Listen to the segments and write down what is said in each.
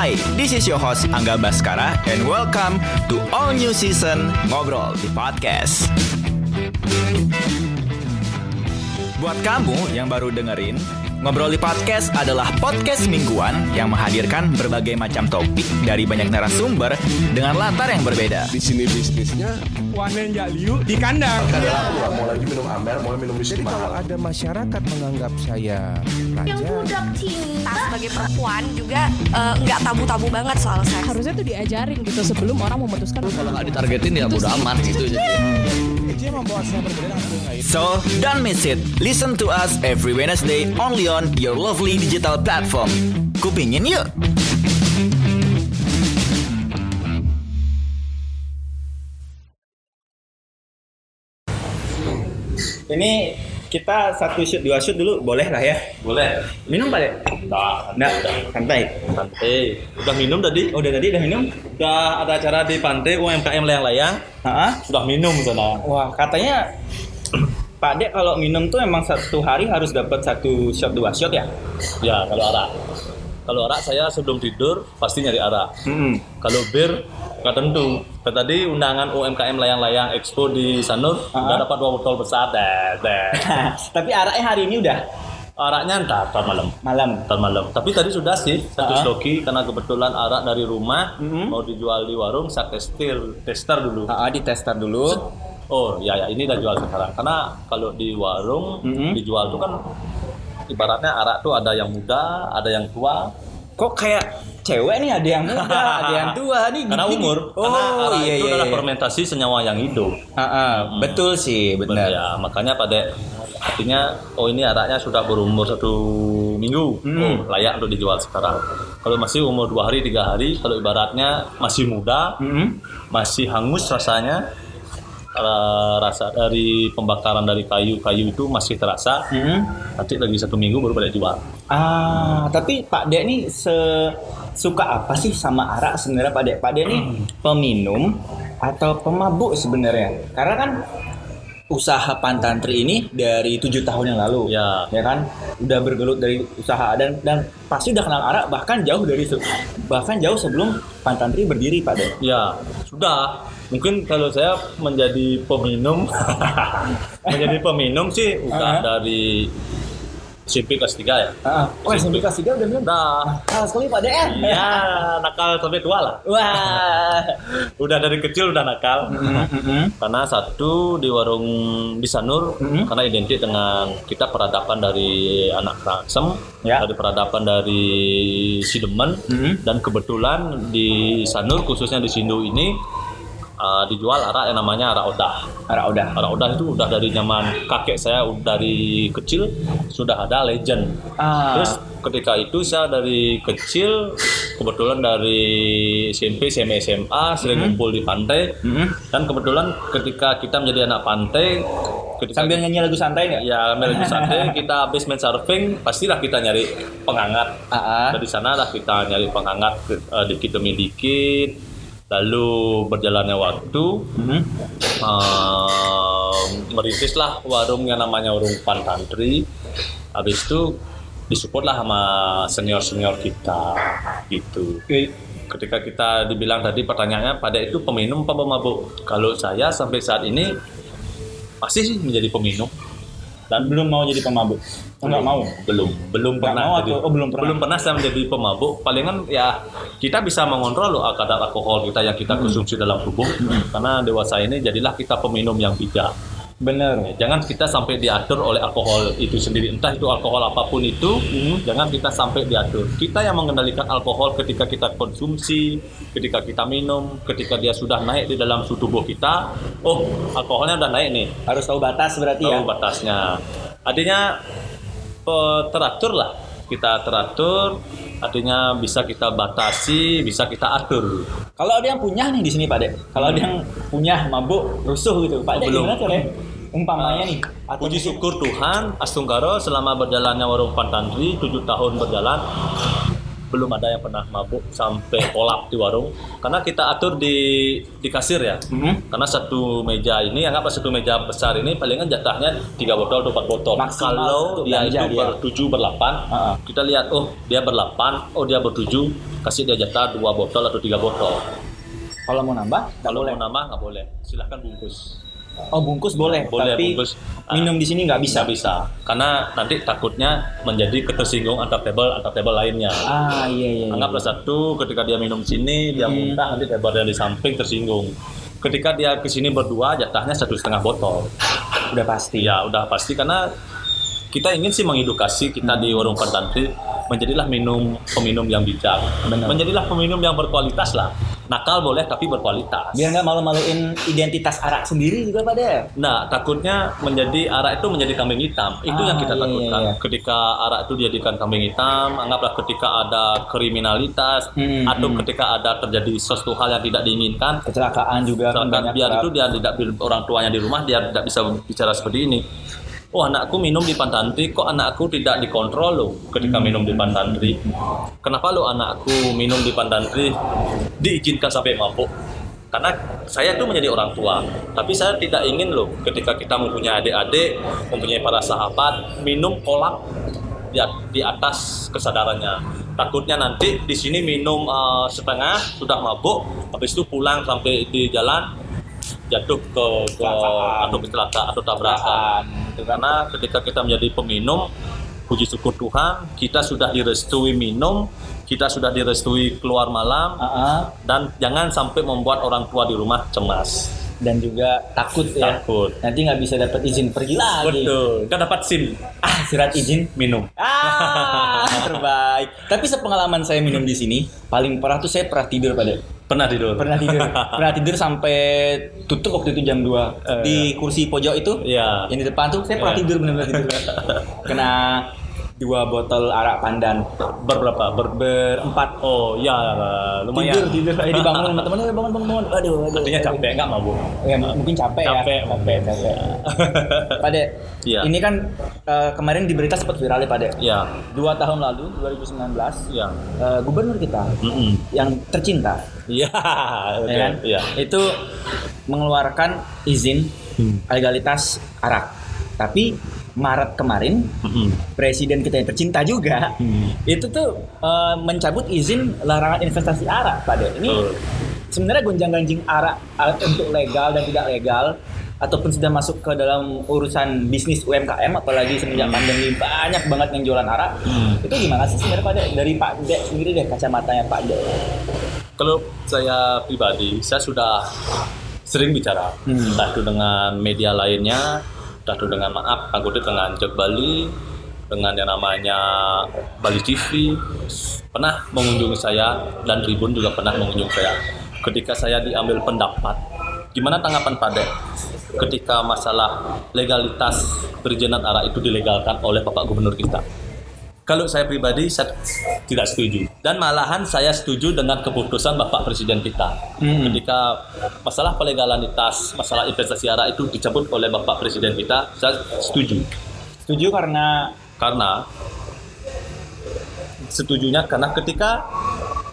Hi, this is your host Angga Baskara and welcome to all new season Ngobrol di Podcast. Buat kamu yang baru dengerin, Ngobrol di Podcast adalah podcast mingguan yang menghadirkan berbagai macam topik dari banyak narasumber dengan latar yang berbeda. di sini bisnisnya Wanen Jaliu di kandang. mau lagi minum amer mau minum whisky Jadi kalau ada masyarakat menganggap saya yang raja, budak cinta sebagai perempuan juga eh, nggak tabu-tabu banget soal seks. harusnya tuh diajarin gitu sebelum orang memutuskan kalau nggak ditargetin ya bodo amat gitu jadi itu yang membawa saya berbeda dengan orang lain. So, don't miss it. Listen to us every Wednesday only on your lovely digital platform. Kupingin yuk! Ini kita satu shoot dua shoot dulu boleh lah ya Boleh. minum pak dek Nah, nggak santai santai. Udah minum tadi? oh, udah tadi udah minum Udah ada acara di pantai UMKM layang-layang. Hah? Sudah minum sana. Wah, katanya Pak Dek kalau minum tuh emang satu hari harus dapat satu shot dua shot ya? Ya, kalau arak. Kalau arak saya sebelum tidur pasti nyari arak. Hmm. Kalau bir nggak tentu. Tadi undangan UMKM layang-layang Expo di Sanur Ah. udah dapat dua botol besar deh. deh. Tapi araknya hari ini udah Araknya ntar ntar malam. malam. Ntar malam. Tapi tadi sudah sih satu Ah. stoki karena kebetulan arak dari rumah Mhm. mau dijual di warung saya testir tester dulu. Ah, di tester dulu. Oh ya ya ini udah jual sekarang karena kalau di warung Mhm. dijual tuh kan ibaratnya arak tuh ada yang muda, ada yang tua. Kok kayak cewek nih ada yang muda, ada yang tua nih. Karena gini. umur, Oh karena arak iya itu iya. adalah iya. fermentasi senyawa yang hidup. Ah, ah, betul sih, benar. Ya makanya pada artinya oh ini araknya sudah berumur satu minggu, Hmm. oh layak untuk dijual sekarang. Kalau masih umur dua hari tiga hari, kalau ibaratnya masih muda, Mhm. masih hangus rasanya, rasa dari pembakaran dari kayu-kayu itu masih terasa. Mhm. Nanti lagi satu minggu baru pada jual. Ah, tapi Pak Dek nih se suka apa sih sama arak sebenarnya Pak Dek? Pak Dek nih peminum atau pemabuk sebenarnya? Karena kan usaha Pantantri ini dari tujuh tahun yang lalu, Ya. ya kan? Udah bergelut dari usaha dan dan pasti udah kenal arak bahkan jauh dari bahkan jauh sebelum Pantantri berdiri Pak Dek. Ya, sudah. Mungkin kalau saya menjadi peminum, menjadi peminum sih Ah. udah dari SMP kelas 3 ya. Ah, oh SMP kelas 3 udah minum. Udah. Nakal sekali Pak Dek. ya? Iya, nakal sampai tua lah. Wah. Udah dari kecil udah nakal. Mhm. Karena satu di warung di Sanur, Mhm. karena identik dengan kita peradaban dari anak Raksem, Ya. dari peradaban dari Sidemen, Mhm. dan kebetulan di Sanur khususnya di Sindu ini uh, dijual arak yang namanya arak odah. Arak udah. Arak odah itu udah dari zaman kakek saya dari kecil sudah ada legend. Ah. Terus ketika itu saya dari kecil kebetulan dari SMP, SMA, SMA sering ngumpul di pantai Mhm. dan kebetulan ketika kita menjadi anak pantai ketika Sambil nyanyi lagu santai nggak? ya melodi santai kita habis main surfing pastilah kita nyari penghangat Ah, ah. dari sana lah kita nyari penghangat eh, dikit demi dikit lalu berjalannya waktu Mhm. eh, merintislah warung yang namanya warung Pantantri habis itu disupport lah sama senior senior kita gitu. Ketika kita dibilang tadi pertanyaannya pada itu peminum apa pemabuk kalau saya sampai saat ini masih sih menjadi peminum dan belum mau jadi pemabuk. Oh, nggak mau. belum belum Nggak pernah mau jadi atau- oh, belum pernah. saya menjadi pemabuk palingan ya kita bisa mengontrol loh kadar alkohol kita yang Hmm. kita konsumsi dalam tubuh karena dewasa ini jadilah kita peminum yang bijak Bener. jangan kita sampai diatur oleh alkohol itu sendiri entah itu alkohol apa pun itu Hmm. jangan kita sampai diatur kita yang mengendalikan alkohol ketika kita konsumsi ketika kita minum ketika dia sudah naik di dalam suhu tubuh kita oh alkoholnya udah naik nih Harus tahu batas berarti tahu ya. batasnya artinya eh, teratur lah kita teratur artinya bisa kita batasi bisa kita atur Kalau ada yang punya nih di sini Pak Dek. Kalau ada yang punya mabuk rusuh gitu, Pak Oh, Dek belum. gimana caranya? Umpamanya nih. Atau Puji mungkin- syukur Tuhan, Astunggaro selama berjalannya warung Pantantri 7 tahun berjalan belum ada yang pernah mabuk sampai kolap di warung karena kita atur di di kasir ya Mhm. karena satu meja ini anggaplah satu meja besar ini palingan jatahnya tiga botol atau empat botol Maksimal kalau dia itu dia. bertujuh berlapan Ah. kita lihat oh dia berlapan oh dia bertujuh kasih dia jatah dua botol atau tiga botol Kalau mau nambah, kalau boleh. mau nambah nggak boleh silahkan bungkus Oh bungkus boleh, Boleh, tapi bungkus. minum di sini nggak bisa. bisa bisa karena nanti takutnya menjadi ketersinggung antar table antar table lainnya Ah iya iya. iya. Anggaplah satu, ketika dia minum sini, dia Hmm. muntah, nanti lebar yang di samping tersinggung. Ketika dia ke sini berdua, jatahnya satu setengah botol. udah pasti. Ya, udah pasti karena kita ingin sih mengedukasi kita di warung Pantantri menjadilah minum peminum yang bijak, Benar. menjadilah peminum yang berkualitas lah. Nakal boleh tapi berkualitas. Biar nggak malu-maluin identitas arak sendiri juga pada. Nah, takutnya menjadi arak itu menjadi kambing hitam. Itu Ah, yang kita iya, takutkan. iya, iya. Ketika arak itu dijadikan kambing hitam, anggaplah ketika ada kriminalitas Hmm, atau hmm. ketika ada terjadi sesuatu hal yang tidak diinginkan, Kecelakaan juga kan banyak. biar Kak. itu dia tidak orang tuanya di rumah, dia tidak bisa bicara seperti ini. Oh anakku minum di pantantri, kok anakku tidak dikontrol loh ketika minum di pantantri? Kenapa lo anakku minum di pantantri diizinkan sampai mabuk? Karena saya itu menjadi orang tua, tapi saya tidak ingin loh ketika kita mempunyai adik-adik, mempunyai para sahabat, minum kolak di, di atas kesadarannya. Takutnya nanti di sini minum eh, setengah sudah mabuk, habis itu pulang sampai di jalan jatuh ke, ke atau kecelakaan atau tabrakan. Kan. Karena ketika kita menjadi peminum, puji syukur Tuhan, kita sudah direstui minum, kita sudah direstui keluar malam, Ah, ah. dan jangan sampai membuat orang tua di rumah cemas, dan juga takut ya. takut. Nanti nggak bisa dapat izin pergi lagi. Betul, kita dapat SIM Ah, surat izin minum. Ah, terbaik. Tapi sepengalaman saya minum di sini, paling parah tuh saya pernah tidur pada. Pernah tidur? Pernah tidur. pernah tidur sampai tutup waktu itu jam 2 Eh, di kursi pojok itu. Iya. Yang di depan tuh saya pernah Iya. tidur benar-benar tidur. Kena dua botol arak pandan Berberapa? Ber berempat oh ya lumayan. tidur tidur saya dibangun sama teman "Eh, bangun bangun bangun aduh aduh Artinya aduh." capek nggak mabuk? ya, mungkin capek, Capek. ya capek capek Pade Iya. ini kan eh, kemarin di berita sempat viral ya Pade Ya, dua tahun lalu 2019 ya. eh, gubernur kita Mm-mm. yang tercinta Iya, ya oke, kan? iya. itu mengeluarkan izin Hmm. legalitas arak tapi Maret kemarin Mm-mm. presiden kita yang tercinta juga Hmm. itu tuh eh, mencabut izin larangan investasi arak pada ini sebenarnya gonjang-ganjing arak arak untuk legal dan tidak legal ataupun sudah masuk ke dalam urusan bisnis UMKM apalagi semenjak pandemi banyak banget yang jualan arak Hmm. itu gimana sih sebenarnya Pak Dek? dari Pak Dek sendiri deh kacamatanya Pak Dek Kalau saya pribadi, saya sudah sering bicara, Hmm. entah itu dengan media lainnya, itu dengan maaf, anggota dengan Jog Bali, dengan yang namanya Bali TV, pernah mengunjungi saya dan Tribun juga pernah mengunjungi saya. Ketika saya diambil pendapat, gimana tanggapan Pak Dek ketika masalah legalitas perizinan arak itu dilegalkan oleh Bapak Gubernur kita? Kalau saya pribadi saya tidak setuju. Dan malahan saya setuju dengan keputusan Bapak Presiden kita. Hmm. ketika masalah pelegalitas masalah investasi arak itu dicabut oleh Bapak Presiden kita saya setuju. Setuju karena karena setujunya karena ketika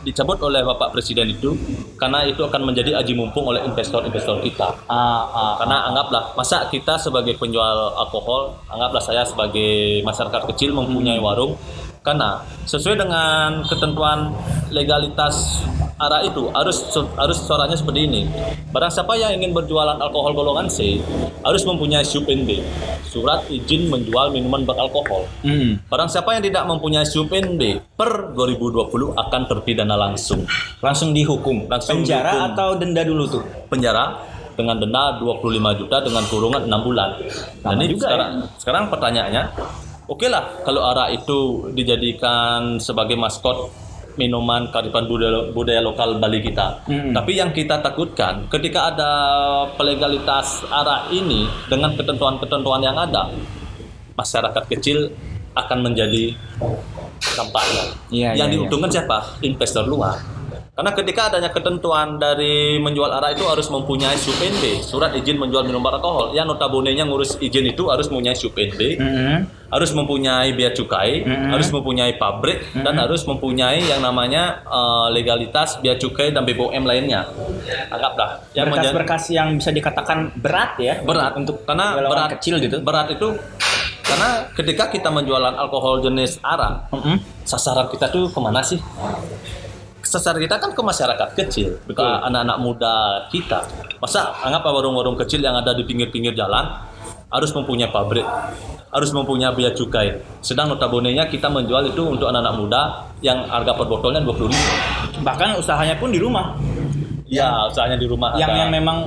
dicabut oleh Bapak Presiden itu karena itu akan menjadi aji mumpung oleh investor-investor kita. Ah, ah, karena anggaplah masa kita sebagai penjual alkohol anggaplah saya sebagai masyarakat kecil mempunyai warung karena sesuai dengan ketentuan legalitas arak itu harus harus suaranya seperti ini barang siapa yang ingin berjualan alkohol golongan C harus mempunyai SUPNB surat izin menjual minuman beralkohol hmm. barang siapa yang tidak mempunyai SUPNB per 2020 akan terpidana langsung langsung dihukum Langsung penjara dihukum. atau denda dulu tuh penjara dengan denda 25 juta dengan kurungan 6 bulan. Lama Dan ini juga sekarang, sekarang pertanyaannya, oke lah kalau arak itu dijadikan sebagai maskot minuman kearifan budaya, budaya lokal Bali kita. Mm-mm. Tapi yang kita takutkan ketika ada pelegalitas arak ini dengan ketentuan-ketentuan yang ada, masyarakat kecil akan menjadi dampaknya. Iya, yang iya. diuntungkan siapa? Investor luar. Karena ketika adanya ketentuan dari menjual arak itu harus mempunyai SUPNB, surat izin menjual minuman beralkohol. Yang notabene-nya ngurus izin itu harus mempunyai SUPNB, Mhm. harus mempunyai bea cukai, Mm-mm. harus mempunyai pabrik dan harus mempunyai yang namanya eh, legalitas bea cukai dan BPOM lainnya. Anggaplah yang Berkas-berkas yang bisa dikatakan berat ya berat untuk karena golongan berat kecil gitu. Berat itu karena ketika kita menjualan alkohol jenis arak, Mhm. sasaran kita tuh ke mana sih? Sasaran kita kan ke masyarakat kecil, ke anak-anak muda kita. Masa anggap warung-warung kecil yang ada di pinggir-pinggir jalan harus mempunyai pabrik, harus mempunyai bea cukai. Sedang notabene-nya kita menjual itu untuk anak-anak muda yang harga per botolnya 20 ribu. Bahkan usahanya pun di rumah. Ya, usahanya di rumah Yang ada. yang memang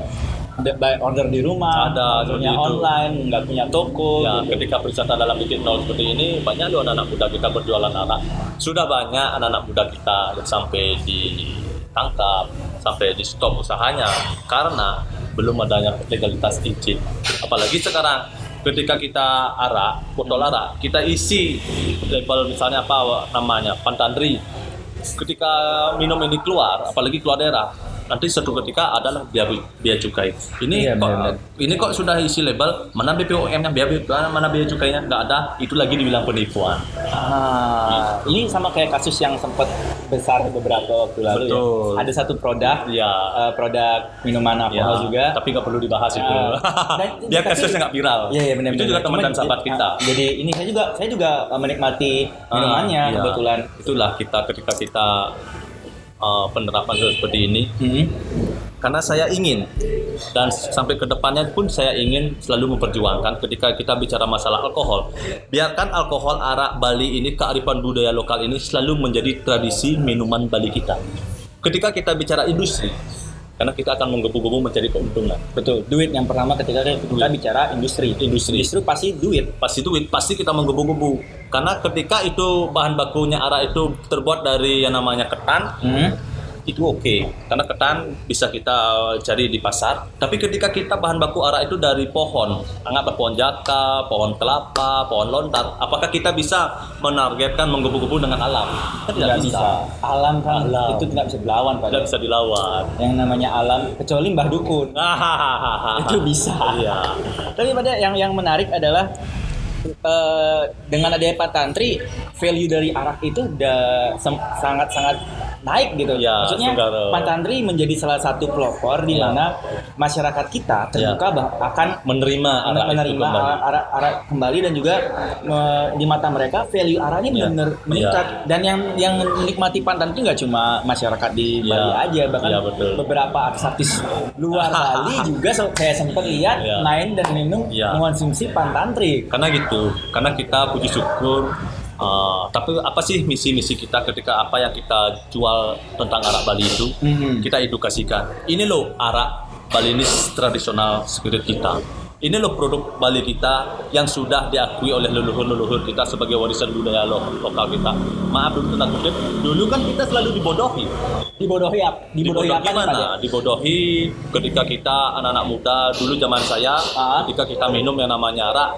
by order di rumah, Ada, itu. online, nggak punya toko. Ya, gitu. ketika berwisata dalam titik nol seperti ini, banyak loh anak-anak muda kita berjualan anak. Sudah banyak anak-anak muda kita yang sampai ditangkap, sampai di stop usahanya karena belum adanya legalitas izin. Apalagi sekarang ketika kita arak, botol arak, kita isi label misalnya apa namanya, pantandri. Ketika minum ini keluar, apalagi keluar daerah, nanti suatu ketika adalah biaya biaya cukai. Ini Iya, kok benar-benar. ini kok sudah isi label mana BPOM-nya biaya biaya- mana biaya cukainya nggak ada itu lagi dibilang penipuan Ah, ini sama kayak kasus yang sempat besar beberapa waktu lalu Betul. ya. Ada satu produk, ya eh, produk minuman alkohol ya, juga. tapi nggak perlu dibahas itu Ah, dan- biar tapi- kasusnya nggak viral Iya iya benar itu juga teman dan sahabat kita Jadi ini saya juga saya juga menikmati Ah, minumannya iya. kebetulan. itulah kita ketika kita uh, penerapan seperti ini Hmm. karena saya ingin dan sampai ke depannya pun saya ingin selalu memperjuangkan ketika kita bicara masalah alkohol biarkan alkohol arak Bali ini kearifan budaya lokal ini selalu menjadi tradisi minuman Bali kita ketika kita bicara industri karena kita akan menggebu-gebu mencari keuntungan Betul, duit yang pertama ketika kita Duit. bicara industri. Industri. Industri pasti duit. pasti duit pasti kita menggebu-gebu karena ketika itu bahan bakunya arak itu terbuat dari yang namanya ketan Hmm. itu oke karena ketan bisa kita cari di pasar tapi ketika kita bahan baku arak itu dari pohon anggaplah pohon jaka pohon kelapa pohon lontar apakah kita bisa menargetkan menggebu-gebu dengan alam kan tidak Tidak bisa. bisa. Alam kan Alam. itu tidak bisa dilawan Pak. tidak bisa dilawan Yang namanya alam kecuali Mbah Dukun. itu bisa. iya Tapi pada yang yang menarik adalah eh, dengan adanya Pak Tantri, value dari arak itu udah sangat sangat naik gitu. Ya, Maksudnya segar- Pak Tantri menjadi salah satu pelopor di Ya. mana masyarakat kita terbuka Ya. akan menerima itu menerima kembali. arak arak kembali dan juga me- di mata mereka value araknya Ya. benar-benar meningkat Ya. dan yang yang menikmati pantan itu nggak cuma masyarakat di Ya. Bali aja bahkan Ya, betul. beberapa artis-artis luar Bali juga so- saya sempat lihat Ya. main dan minum Ya. mengonsumsi pantantri karena gitu karena kita puji syukur uh, tapi apa sih misi-misi kita ketika apa yang kita jual tentang arak Bali itu Mhm. kita edukasikan ini loh arak Bali ini tradisional spirit kita ini loh produk Bali kita yang sudah diakui oleh leluhur-leluhur kita sebagai warisan budaya lo- lokal kita. Maaf dulu tentang kutip, dulu kan kita selalu dibodohi. dibodohi apa dibodohi, apa nih, Pak, gimana? ya? Dibodohi ketika kita anak-anak muda dulu zaman saya Ah. ketika kita minum yang namanya arak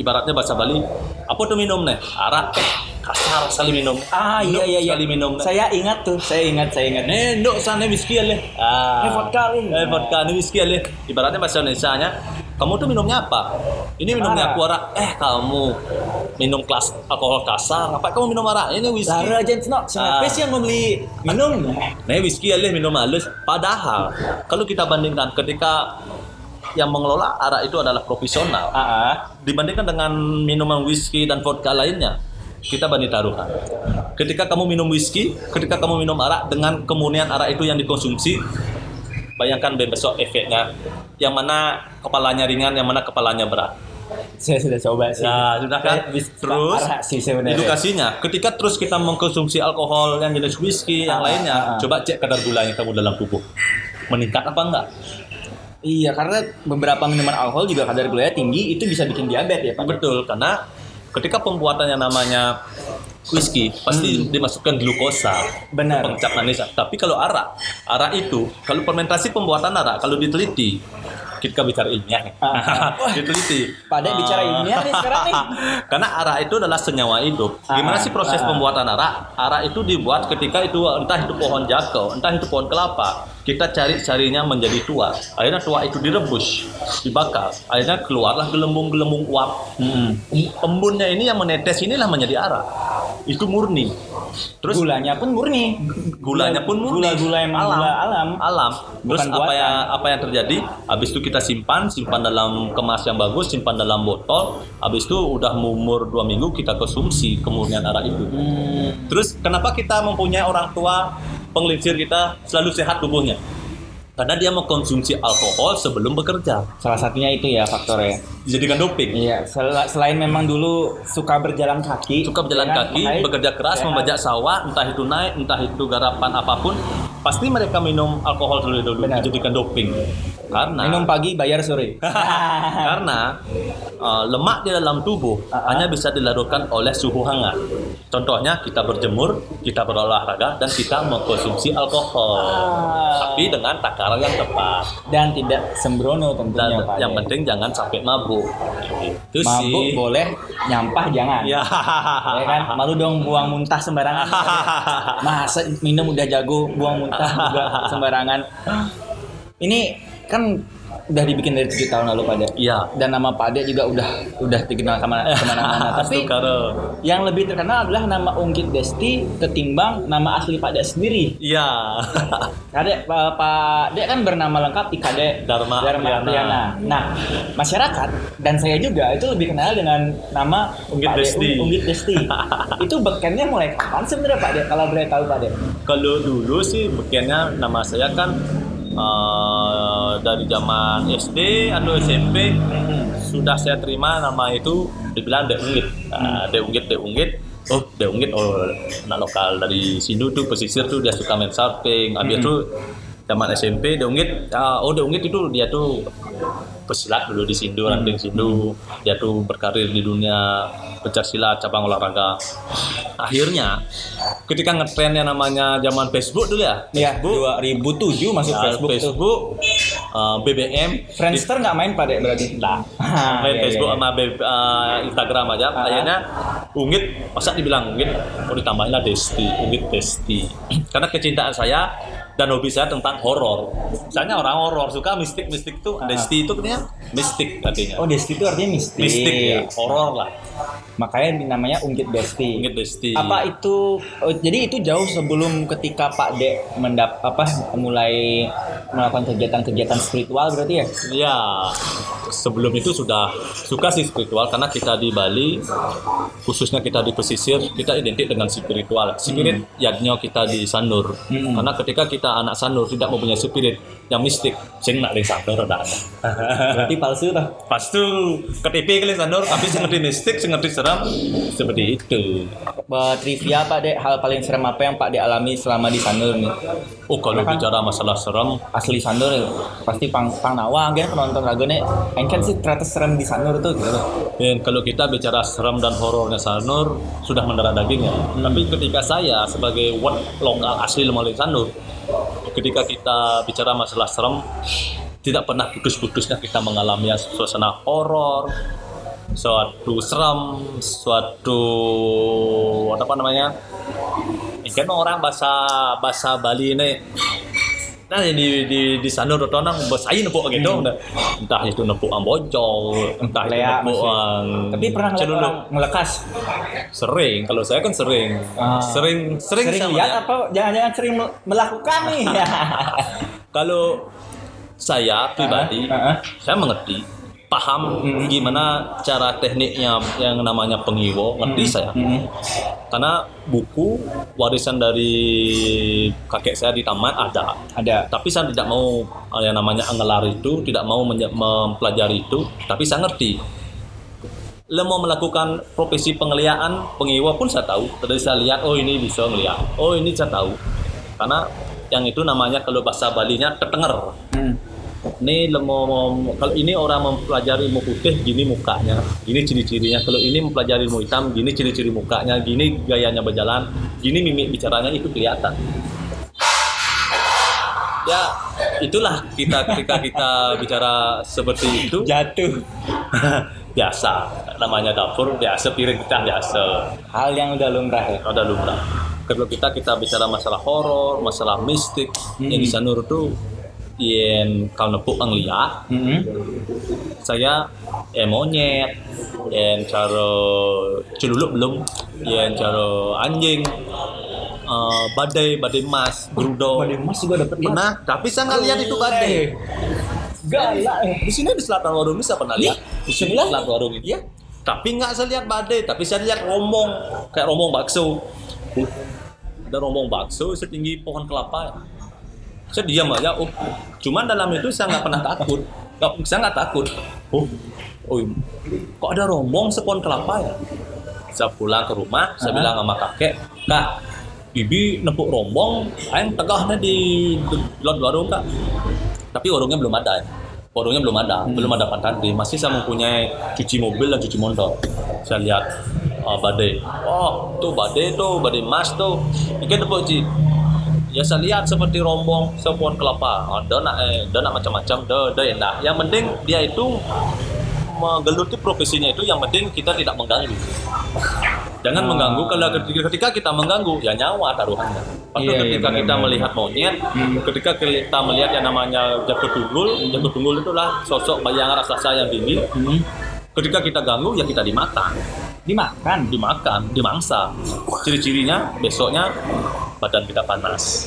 ibaratnya bahasa Bali apa tuh minum nih arak kasar sekali minum ah iya iya iya minum nih. saya ingat tuh saya ingat saya ingat Eh, nduk sana whisky ya, Le. Ah. Eh, vodka, Le. Eh, vodka, ini whisky ya, Le. Ibaratnya bahasa Indonesia nya, kamu tuh minumnya apa? Ini minumnya aku arak. Eh, kamu minum kelas alkohol kasar. Apa kamu minum arak? Ini whisky. Lara aja no, siapa sih yang mau beli minum? Nah, whisky ya, Le, minum halus. Padahal, kalau kita bandingkan ketika yang mengelola arak itu adalah profesional, ah. dibandingkan dengan minuman whisky dan vodka lainnya, kita banding taruhan. Ketika kamu minum whisky, ketika kamu minum arak dengan kemurnian arak itu yang dikonsumsi, bayangkan besok efeknya. Yang mana kepalanya ringan, yang mana kepalanya berat. saya sudah coba sih Nah, sudah kan? Terus sih sebenarnya edukasinya, ketika terus kita mengkonsumsi alkohol yang jenis whisky, yang Ah, lainnya, ah, ah. coba cek kadar gulanya kamu dalam tubuh. Meningkat apa enggak? Iya, karena beberapa minuman alkohol juga kadar gulanya tinggi, itu bisa bikin diabetes ya, Pak. Betul, karena ketika pembuatannya namanya whisky pasti dimasukkan glukosa Hmm. Benar. pengecap manis tapi kalau arak arak itu kalau fermentasi pembuatan arak kalau diteliti kita bicara ilmiah. Ah. Diteliti. Pak Dek bicara Ah. ilmiah nih sekarang nih. Karena arak itu adalah senyawa hidup. Gimana Ah, sih proses pembuatan arak? Arak itu dibuat ketika itu entah itu pohon jakau, entah itu pohon kelapa. Kita cari-carinya menjadi tua. Akhirnya tua itu direbus, dibakar. Akhirnya keluarlah gelembung-gelembung uap. Hmm. Em- Embunnya ini yang menetes inilah menjadi arak. Itu murni. Terus Gulanya pun murni. gulanya pun murni. Gula-gula emang gula alam. Alam. Terus Bukan apa buatan. yang apa yang terjadi? Habis itu kita simpan, simpan dalam kemas yang bagus, simpan dalam botol. Habis itu udah umur dua minggu kita konsumsi kemurnian arak itu. Hmm. Terus kenapa kita mempunyai orang tua penglincir kita selalu sehat tubuhnya? Karena dia mengkonsumsi alkohol sebelum bekerja. Salah satunya itu ya faktornya. Dijadikan doping. Iya, sel- selain memang dulu suka berjalan kaki, Suka berjalan ya kan? kaki, Makanya bekerja keras, sehat. membajak sawah, entah itu naik, entah itu garapan apa pun, pasti mereka minum alkohol terlebih dahulu Benar. dijadikan doping. Karena Minum pagi, bayar sore. karena uh, lemak di dalam tubuh ah. hanya bisa dilarutkan oleh suhu hangat. Contohnya kita berjemur, kita berolahraga dan kita mengkonsumsi alkohol. Ah. Tapi dengan takaran yang tepat. Dan tidak sembrono Dan tentunya Pak. yang Dek. penting jangan sampai mabuk. Itu Mabuk sih. boleh, nyampah jangan. Ya. Ya kan, malu dong buang muntah sembarangan. Masa minum udah jago, buang muntah juga sembarangan. Ini kan udah dibikin dari tujuh tahun lalu pada. Iya. Dan nama Pak juga udah udah dikenal sama ke mana-mana. Tapi yang lebih terkenal adalah nama Unggit Desti ketimbang nama asli Pak sendiri. Iya. Kade Pak Pak Dek kan bernama lengkap Ikade Dharma Dharma Priyana. Priyana. Nah, masyarakat dan saya juga itu lebih kenal dengan nama Pak Dek, Desti. Unggit Desti. itu bekennya mulai kapan sebenarnya Pak Dek? Kalau boleh tahu Pak Dek? Kalau dulu sih bekennya nama saya kan eh, dari zaman SD atau SMP sudah saya terima nama itu dibilang Dek Unggit. Nah, Dek Unggit, Dek Unggit. Oh, Dek Unggit, oh anak lokal dari Sindu tuh pesisir tuh dia suka main surfing. Habis itu zaman SMP Dek Unggit, ah, oh Dek Unggit itu dia tuh pesilat dulu di Sindu, ranting Sindu. Dia tuh berkarir di dunia pencak silat, cabang olahraga. Akhirnya, ketika ngetren yang namanya zaman Facebook dulu ya, Ya, 2007 masuk ya, Facebook, tuh. Facebook, uh, BBM, Friendster nggak main Pak Dek berarti? Nah, Ah, main iya, Facebook iya. sama uh, Instagram aja. Ah. Akhirnya Unggit, masa dibilang Unggit, mau ditambahin lah Desti, Unggit Desti. Karena kecintaan saya dan hobi saya tentang horor. Misalnya orang horor suka mistik-mistik tuh, Ah. Desti itu katanya mistik artinya. Oh, Desti itu artinya mistik. mistik ya, horor lah. Makanya namanya Unggit Desti. Unggit Desti. Apa itu? oh, jadi itu jauh sebelum ketika Pak Dek mendap apa mulai melakukan kegiatan-kegiatan spiritual berarti ya? Ya, sebelum itu sudah suka sih spiritual karena kita di Bali, khususnya kita di pesisir, kita identik dengan spiritual. Spirit yadnya kita di Sanur. Hmm. Karena ketika kita anak Sanur tidak mempunyai spirit yang mistik, sing nak ling Sanur ada. Berarti palsu toh? Pas tu KTP kali Sanur, tapi sing ngerti mistik, sing ngerti seram, seperti itu. Bah, trivia Pak Dek, hal paling serem apa yang Pak Dek alami selama di Sanur nih? Oh kalau Kan- bicara masalah serem, Asli Sanur ya, pasti pang pang nawa kan penonton lagune. Engken sih ternyata serem di Sanur tuh gitu. Dan kalau kita bicara serem dan horornya Sanur sudah mendarah dagingnya. Tapi ketika saya sebagai wat lokal asli Lemali Sanur, ketika kita bicara masalah serem, tidak pernah putus-putusnya kita mengalami suasana horor, suatu serem, suatu apa namanya? Kan orang bahasa bahasa Bali ini Nah di di di sana tuh orang bersaing nepuk gitu, entah itu nepuk ang bojol, entah itu Lea, nepuk maksudnya. ang Tapi pernah ngeliat celuluk. orang ngelekas? Sering, kalau saya kan sering, Ah. sering, sering, Sering lihat apa jangan-jangan sering mel- melakukan nih? Kalau saya pribadi, Ah, ah. saya mengerti, paham gimana cara tekniknya yang namanya pengiwo, ngerti saya. Hmm. Karena buku warisan dari kakek saya di taman ada, Ada. tapi saya tidak mau eh, yang namanya ngelar itu, tidak mau mempelajari itu, tapi saya ngerti. Le mau melakukan profesi pengeliaan, pengiwa pun saya tahu. Tadi saya lihat, oh ini bisa ngeliat, oh ini saya tahu. Karena yang itu namanya kalau bahasa Balinya ketenger. Hmm. Ini le mau, mau- kalau ini orang mempelajari ilmu putih, gini mukanya, gini ciri-cirinya. Kalau ini mempelajari ilmu hitam, gini ciri-ciri mukanya, gini gayanya berjalan, gini mimik bicaranya itu kelihatan. Ya itulah kita ketika kita bicara seperti itu Jatuh. biasa namanya dapur biasa piring kita biasa Hal yang udah lumrah ya. ada lumrah kalau kita kita bicara masalah horor masalah mistik yang di sanur tuh yang kalau nepuk ang liat Mm-mm. saya eh monyet yang cara celuluk belum yang cara anjing eh, badai badai emas gerudo Badai emas juga dapat pernah tapi saya nggak lihat itu badai Galak eh. di sini di selatan warung ini saya pernah lihat di sini Lah. selatan warung ini Iya. tapi nggak saya lihat badai tapi saya lihat rombong kayak rombong bakso Uh, ada rombong bakso setinggi pohon kelapa. Ya. saya diam aja oh. Cuman dalam itu saya nggak pernah takut. Nggak, saya nggak takut. Oh oh kok ada rombong sepohon kelapa ya? Saya pulang ke rumah saya bilang sama kakek kak bibi nepuk rombong aing tegahnya di di lot warung kak. Tapi warungnya belum ada ya. Warungnya belum ada belum ada pantandri masih saya mempunyai cuci mobil dan cuci motor. Saya lihat uh, badai. Oh tuh badai tuh badai emas tuh ini tepuk Ci. ya saya lihat seperti rombong sepohon kelapa. Ada nak eh ada nak macam-macam. Dah dah enak. Yang penting dia itu menggeluti profesinya itu yang penting kita tidak mengganggu. Jangan mengganggu kalau ketika, ketika kita mengganggu ya nyawa taruhannya. Waktu Iya, iya, ketika kita benar-benar. melihat monyet ketika kita melihat yang namanya jago tunggul jago tunggul itulah sosok bayangan raksasa yang tinggi. Ketika kita ganggu ya kita dimakan Dimakan. dimakan dimangsa. Ciri-cirinya besoknya badan kita panas.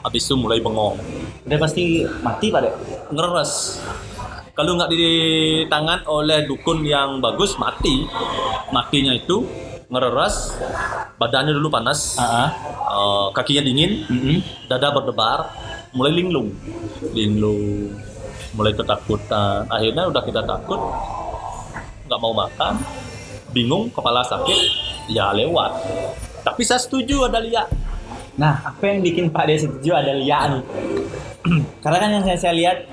Habis itu mulai bengong. Udah pasti mati Pak Dek. ngeres. Kalau nggak ditangan oleh dukun yang bagus mati. Matinya itu ngeres badannya dulu panas Ah, ah. eh, kakinya dingin Mm-mm. dada berdebar mulai linglung. Linglung. Mulai ketakutan. Akhirnya udah kita takut nggak mau makan bingung kepala sakit ya lewat tapi saya setuju ada lihat Nah, apa yang bikin Pak Dek setuju ada liat nih. Karena kan yang saya, saya lihat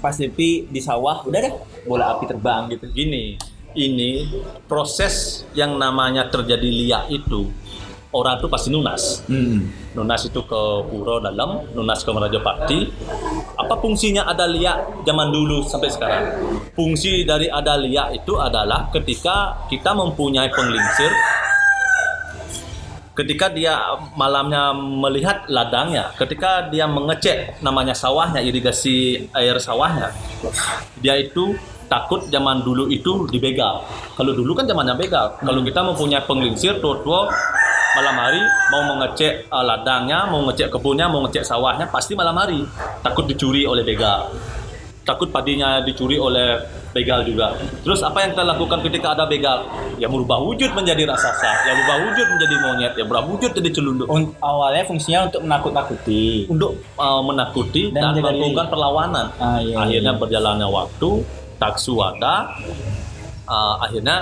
pas Depi di sawah, udah deh bola api terbang gitu. gini ini proses yang namanya terjadi liak itu orang tuh pasti nunas. Hmm. nunas itu ke pura dalam nunas ke Merajapati apa fungsinya ada liak zaman dulu sampai sekarang? Fungsi dari ada liak itu adalah ketika kita mempunyai penglingsir ketika dia malamnya melihat ladangnya ketika dia mengecek namanya sawahnya irigasi air sawahnya dia itu takut zaman dulu itu dibegal. Kalau dulu kan zamannya begal. Kalau kita mempunyai penglingsir tua-tua malam hari mau mengecek eh, ladangnya mau ngecek kebunnya mau ngecek sawahnya pasti malam hari takut dicuri oleh begal takut padinya dicuri oleh begal juga. Terus apa yang kita lakukan ketika ada begal? Ya merubah wujud menjadi raksasa, ya merubah wujud menjadi monyet, ya merubah wujud jadi celunduk. Un- awalnya fungsinya untuk menakut-nakuti. Untuk uh, menakuti Dan dan, melakukan diri. perlawanan. Ah, iya, akhirnya iya. berjalannya waktu, taksu ada, uh, akhirnya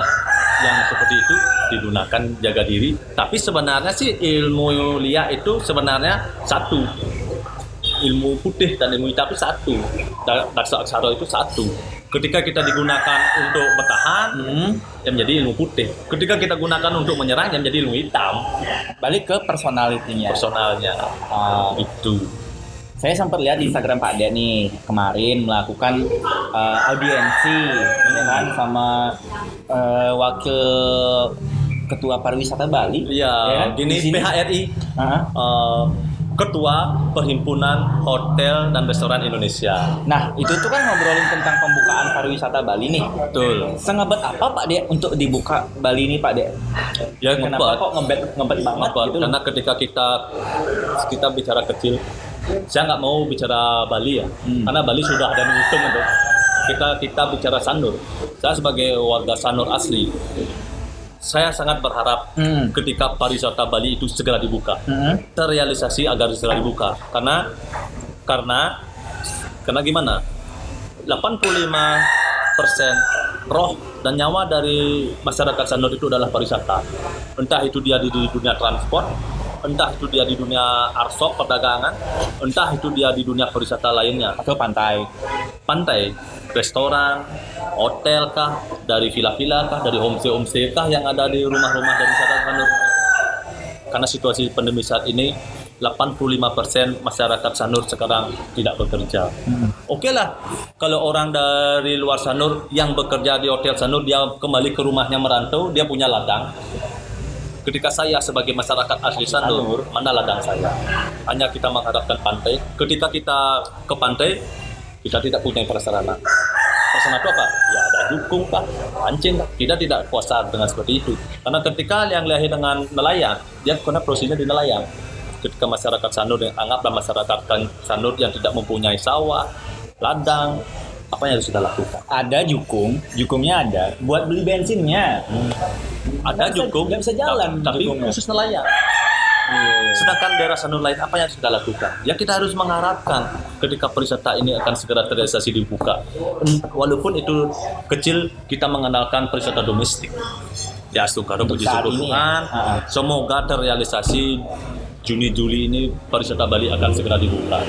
yang seperti itu digunakan jaga diri. Tapi sebenarnya sih ilmu lia itu sebenarnya satu. Ilmu putih dan ilmu hitam itu satu. Da- daksa aksara itu satu. Ketika kita digunakan untuk bertahan Hmm. yang menjadi ilmu putih. Ketika kita gunakan untuk menyerang yang menjadi ilmu hitam. Balik ke personalitinya. personalnya. Ah, itu. Saya sempat lihat di Instagram Pak Dek nih kemarin melakukan eh, audiensi ya kan sama eh, wakil ketua pariwisata Bali. iya ya gini. PHRI Ah, eh, ketua perhimpunan hotel dan restoran Indonesia Nah, itu tuh kan ngobrolin tentang pembukaan pariwisata Bali nih. betul Sengebet apa Pak Dek untuk dibuka Bali ini Pak Dek? ya Kenapa ngebet kok ngebet ngebet banget Apa? gitu? Karena ketika kita kita bicara kecil, saya nggak mau bicara Bali ya, Hmm. karena Bali sudah ada menghitung itu. Kita kita bicara Sanur. Saya sebagai warga Sanur asli, saya sangat berharap Hmm. ketika pariwisata Bali itu segera dibuka, Hmm. terrealisasi agar segera dibuka. Karena karena karena gimana? 85 persen roh dan nyawa dari masyarakat Sanur itu adalah pariwisata. Entah itu dia di, di dunia transport, entah itu dia di dunia arsop perdagangan, entah itu dia di dunia pariwisata lainnya, Atau pantai. pantai, restoran, hotel kah, dari villa-villa kah, dari homestay-homestay kah yang ada di rumah-rumah dari masyarakat Sanur. Karena situasi pandemi saat ini 85% masyarakat Sanur sekarang tidak bekerja. Oke lah, kalau orang dari luar Sanur yang bekerja di hotel Sanur dia kembali ke rumahnya merantau, dia punya ladang. Ketika saya sebagai masyarakat asli Sanur, mana ladang saya? Hanya kita mengharapkan pantai. Ketika kita ke pantai, kita tidak punya prasarana. Prasarana itu apa? Ya ada jukung pak, pancing pak. Kita tidak kuasa dengan seperti itu. Karena ketika yang lahir dengan nelayan, dia kena prosesnya di nelayan. Ketika masyarakat Sanur yang anggaplah masyarakat kan Sanur yang tidak mempunyai sawah, ladang, apa yang harus kita lakukan? Ada jukung, jukungnya ada. Buat beli bensinnya. Ada Nggak bisa- jukung, nggak bisa jalan tapi jukungnya. khusus nelayan. Sedangkan daerah Sanur lain apa yang kita lakukan? Ya kita harus mengharapkan ketika pariwisata ini akan segera terrealisasi dibuka. Walaupun itu kecil, kita mengenalkan pariwisata domestik. Ya Sukaro puji syukur ya. Tuhan. Semoga terrealisasi Juni Juli ini pariwisata Bali akan segera dibuka.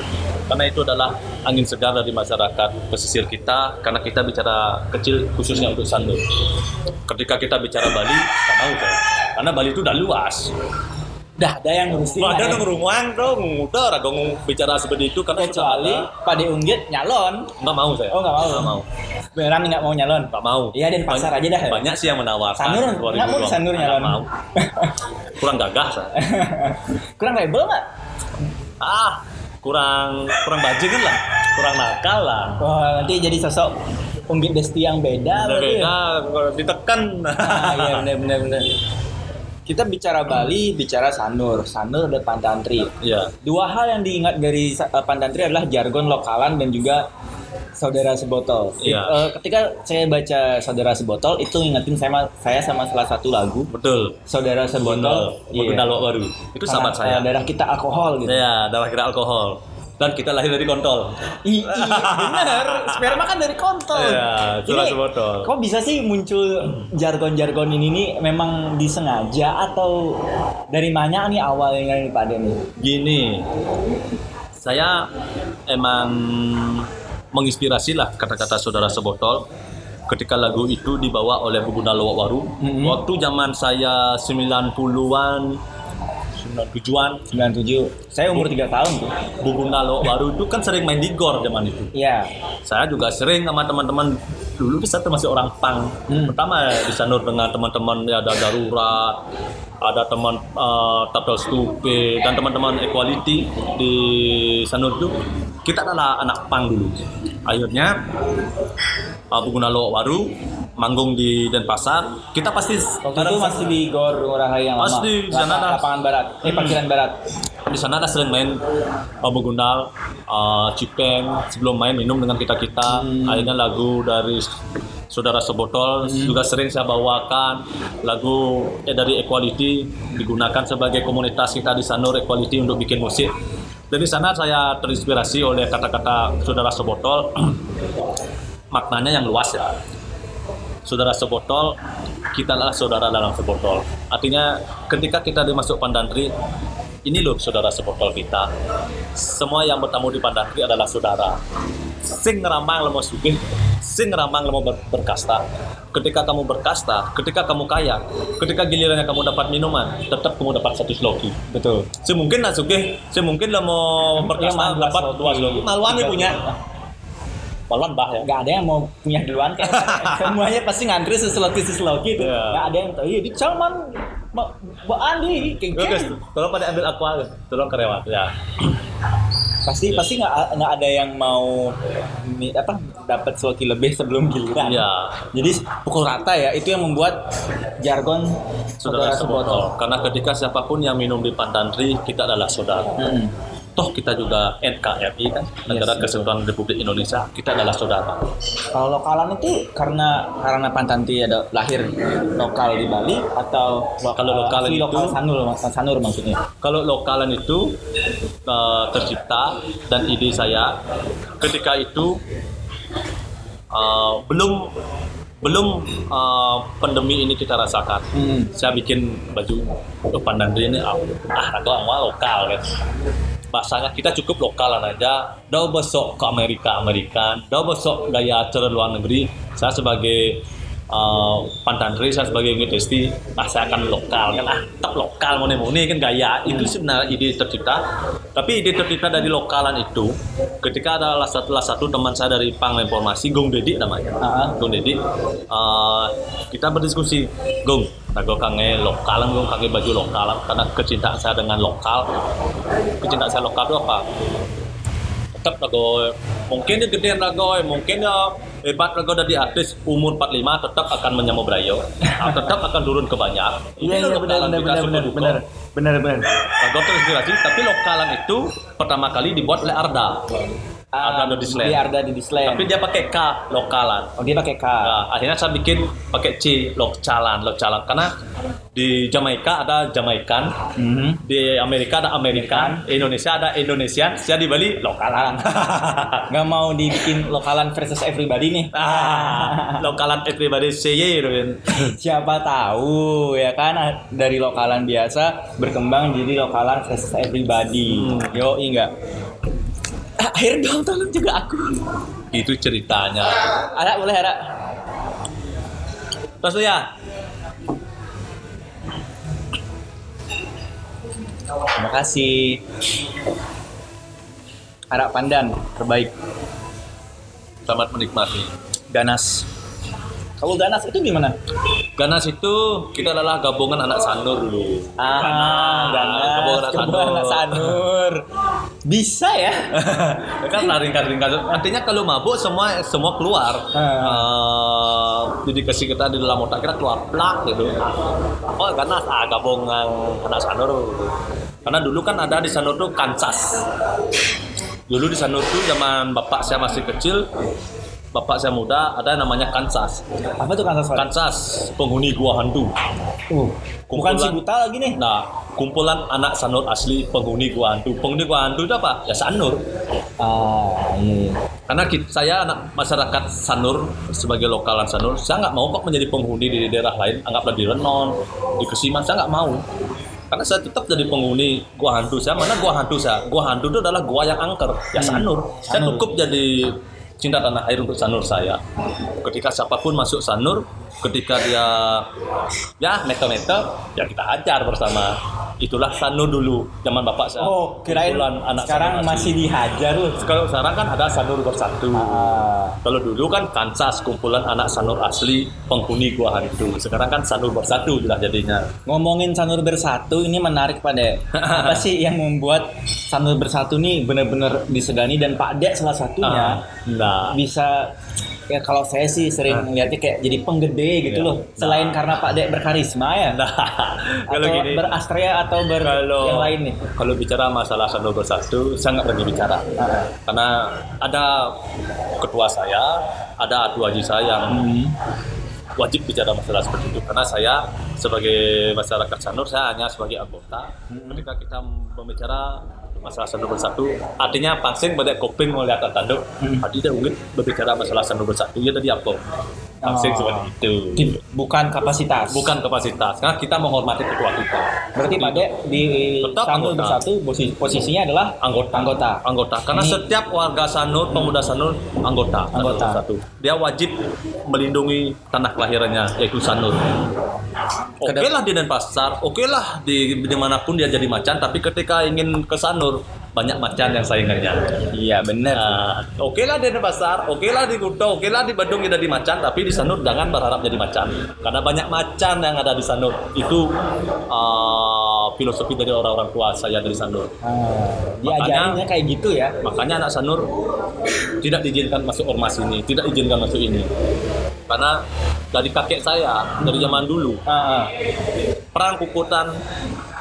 Karena itu adalah angin segar dari masyarakat pesisir kita. Karena kita bicara kecil khususnya untuk Sanur. Ketika kita bicara Bali, tak tahu saya. Karena Bali itu udah luas. Dah ada yang ngurusin. Ada ya. dong ruang dong, udah ragong bicara seperti itu karena Kecuali Pak De Unggit nyalon. nggak mau saya. Oh, nggak mau. Nggak mau. Beneran nggak mau nyalon. Nggak mau. Iya, dan pasar aja dah. Banyak sih yang menawarkan. Sanur, 2020. nggak mau Sanur nyalon. mau. Kurang gagah saya. Kurang rebel nggak? Ah, kurang kurang bajingan lah, kurang nakal lah. Wah, nanti jadi sosok Unggit Desti yang beda. Ya? beda, kalau ditekan. Ah, iya benar benar benar. Kita bicara Bali, bicara Sanur. Sanur ada Pantantri. Iya. Dua hal yang diingat dari uh, Pantantri adalah jargon lokalan dan juga saudara sebotol. Iya. Eh, ketika saya baca saudara sebotol itu ingetin saya saya sama salah satu lagu Betul. saudara sebotol. Botol, botol Lok baru. Itu sahabat saya. eh, darah kita alkohol gitu. Iya, darah kira alkohol. Dan kita lahir dari kontol. I, i, bener, sperma kan dari kontol. Iya, itulah Ini sebotol. Kok bisa sih muncul jargon-jargon ini nih memang disengaja atau dari mana nih awalnya nih Pak Den nih? Gini, saya emang menginspirasi lah kata-kata saudara sebotol ketika lagu itu dibawa oleh Buguna Lowak Waru. Mhm. Waktu zaman saya 90-an, 97-an, 97. Saya umur 3 tahun tuh. Buguna Lowak Waru itu kan sering main di gor zaman itu. Iya. Saya juga sering sama teman-teman dulu saya termasuk orang pang. Hmm. Pertama di Sanur dengan teman-teman ya ada darurat, ada teman uh, Tato Stupe dan teman-teman Equality di Sanur itu kita adalah anak pang dulu. Akhirnya uh, Buguna Lowak Waru manggung di Denpasar, kita pasti Waktu itu masih di Gor Ngurah Rai yang lama. Masih, di sana dah. Lapangan Barat. Eh, Parkiran Barat. di sana ada sering main uh, Begundal, uh, Cipeng. Sebelum main minum dengan kita kita akhirnya lagu dari saudara sebotol. Juga sering saya bawakan lagu eh, dari Equality. Digunakan sebagai komunitas kita di Sanur Equality untuk bikin musik. Dari sana saya terinspirasi oleh kata-kata saudara sebotol. Maknanya yang luas ya saudara sebotol kita adalah saudara dalam sebotol. Artinya ketika kita dimasuk Pandantri ini loh saudara sebotol kita. Semua yang bertamu di Pandantri adalah saudara. Sing ramang lemo sugih sing ramang lemo ber- berkasta. Ketika kamu berkasta ketika kamu kaya ketika gilirannya kamu dapat minuman tetap kamu dapat satu sloki Betul. semungkin lah sugih semungkin lemo berkasta Iya, dua dapat dua sloki maluan punya maluan bah ya Gak ada yang mau punya duluan kan. Semuanya pasti ngantri seseloki seseloki itu. Iya. Gak ada yang tahu. Iya, di Calman Mbak Andi kengkeng. tolong pada ambil aqua, tolong kerewat ya. Pasti pasti nggak nggak ada yang mau mi- apa dapat seloki lebih sebelum giliran. Iya. Jadi pukul rata ya itu yang membuat jargon Saudara saudara sebotol. sebotol. Karena ketika siapa pun yang minum di Pantantri, kita adalah saudara. Hmm. Toh kita juga NKRI kan, Negara Yes, Kesatuan Republik Indonesia, kita adalah saudara. Kalau lokalan itu karena karena Pantanti ada lahir lokal di Bali atau Kalau eh, lokalan asli itu- lokal Sanur Sanur maksudnya. Kalau lokalan itu eh, tercipta dan ide saya ketika itu eh, belum belum eh, pandemi ini kita rasakan. Hmm. Saya bikin baju Pandandri ini ah, ah aku lokal kan. Bahasanya kita cukup lokalan aja. Dah besok ke Amerika Amerikan, dah besok gaya acara luar negeri. Saya sebagai uh, Pantandri saya sebagai Ngedesti ah saya akan lokal kan ah tetap lokal mone mone kan gaya itu sebenarnya ide tercipta tapi ide tercipta dari lokalan itu ketika ada salah satu, salah satu teman saya dari Pang Informasi Gong Dedi namanya Ah. Gong Dedi uh, kita berdiskusi Gong Nago kange lokalan, Gong kange baju lokal. Karena kecintaan saya dengan lokal kecintaan saya lokal itu apa? Tetap Nago mungkin dia gede Nago mungkin ya hebat Nago dari artis umur 45 tetap akan menyamuk brayo. Ah, tetap akan turun ke banyak. Iya iya benar benar benar benar benar benar. Benar. Nago terinspirasi tapi lokalan itu pertama kali dibuat oleh Arda Arda di Di Arda di Disland. tapi dia pakai K lokalan oh dia pakai K. Nah, akhirnya saya bikin pakai C lokalan lokalan karena di Jamaika ada Jamaikan Mhm. di Amerika ada Amerikan, Indonesia ada Indonesian, saya di Bali lokalan. Nggak mau dibikin lokalan versus everybody nih. ah, lokalan everybody say. Siapa tahu ya kan dari lokalan biasa berkembang jadi lokalan versus everybody. Yo enggak. Akhir dong tolong juga aku. Itu ceritanya. Ada boleh ada. Terus ya, Terima kasih. Harap pandan terbaik. selamat menikmati. Ganas. Kalau ganas itu gimana? Ganas itu kita adalah gabungan anak sanur dulu. Ah, ganas. gabungan anak sanur. Bisa ya? kan ringkas-ringkas. Artinya kalau mabuk semua semua keluar. Eh, jadi kasih kita di dalam otak kita keluar plak gitu. Oh ganas ah gabungan anak sanur. Karena dulu kan ada di sanur tuh Kansas. Dulu di sanur tuh zaman bapak saya masih kecil, bapak saya muda ada yang namanya Kansas. Apa tuh kansas? Pak? Kansas penghuni gua hantu. Uh, bukan si Kumpulan- buta lagi nih. Nah, kumpulan anak sanur asli penghuni gua hantu. Penghuni gua hantu itu apa? Ya sanur. Ah, iya. Karena kita, saya anak masyarakat Sanur sebagai lokalan Sanur, saya nggak mau kok menjadi penghuni di daerah lain, anggaplah di Renon, di Kesiman, saya nggak mau. Karena saya tetap jadi penghuni gua hantu saya. Mana gua hantu saya? Gua hantu itu adalah gua yang angker, ya Sanur. Saya cukup jadi cinta tanah air untuk Sanur saya. Ketika siapa pun masuk Sanur, ketika dia ya meter-meter, ya kita hajar bersama. Itulah Sanur dulu, zaman bapak saya. Oh, kirain Kumpulan anak sekarang asli. masih dihajar loh. Kalau sekarang kan ada Sanur bersatu. Ah, Kalau dulu kan Kansas, kumpulan anak Sanur asli, penghuni gua hantu. Sekarang kan Sanur bersatu sudah jadinya. ngomongin Sanur Bersatu ini menarik pada apa sih yang membuat Sanur Bersatu nih benar-benar disegani dan Pak Dek salah satunya Nah, bisa ya kalau saya sih sering melihatnya kayak jadi penggede gitu Iya. loh. Selain karena Pak Dek berkarisma ya. Nah kalau atau gini, berastrea atau ber kalau yang lain nih? kalau bicara masalah Sanur bersatu, saya nggak berani bicara. Ah, Karena ada ketua saya, ada atu haji saya yang Hmm. wajib bicara masalah seperti itu. Karena saya sebagai masyarakat Sanur saya hanya sebagai anggota. Hmm. ketika kita membicara masalah Sanur bersatu artinya pangsing pada koping melihat tanduk. Hmm. tadi dah mungkin berbicara masalah Sanur bersatu ya tadi apa? Pangsing Oh. seperti itu. Di- bukan kapasitas. Bukan kapasitas karena kita menghormati ketua kita. Berarti Pak Dek di Sanur. Bersatu posi- posisinya adalah anggota. anggota. Anggota. Karena Ini- setiap warga Sanur pemuda Sanur anggota. Anggota. satu. Dia wajib melindungi tanah kelahirannya yaitu Sanur oke Kedep- lah di Denpasar oke lah di di mana pun dia jadi macan tapi ketika ingin ke Sanur banyak macan yang saingannya iya bener Nah, oke lah di Denpasar, oke lah di Kuto, oke lah di Bandung kita di macan, tapi di Sanur jangan berharap jadi macan, karena banyak macan yang ada di Sanur. Itu uh, filosofi dari orang-orang tua saya dari Sanur. Ah, diajarinnya kayak gitu ya Makanya anak Sanur tidak diizinkan masuk ormas ini, tidak diizinkan masuk ini. Karena dari kakek saya, dari zaman dulu, ah. perang kukutan,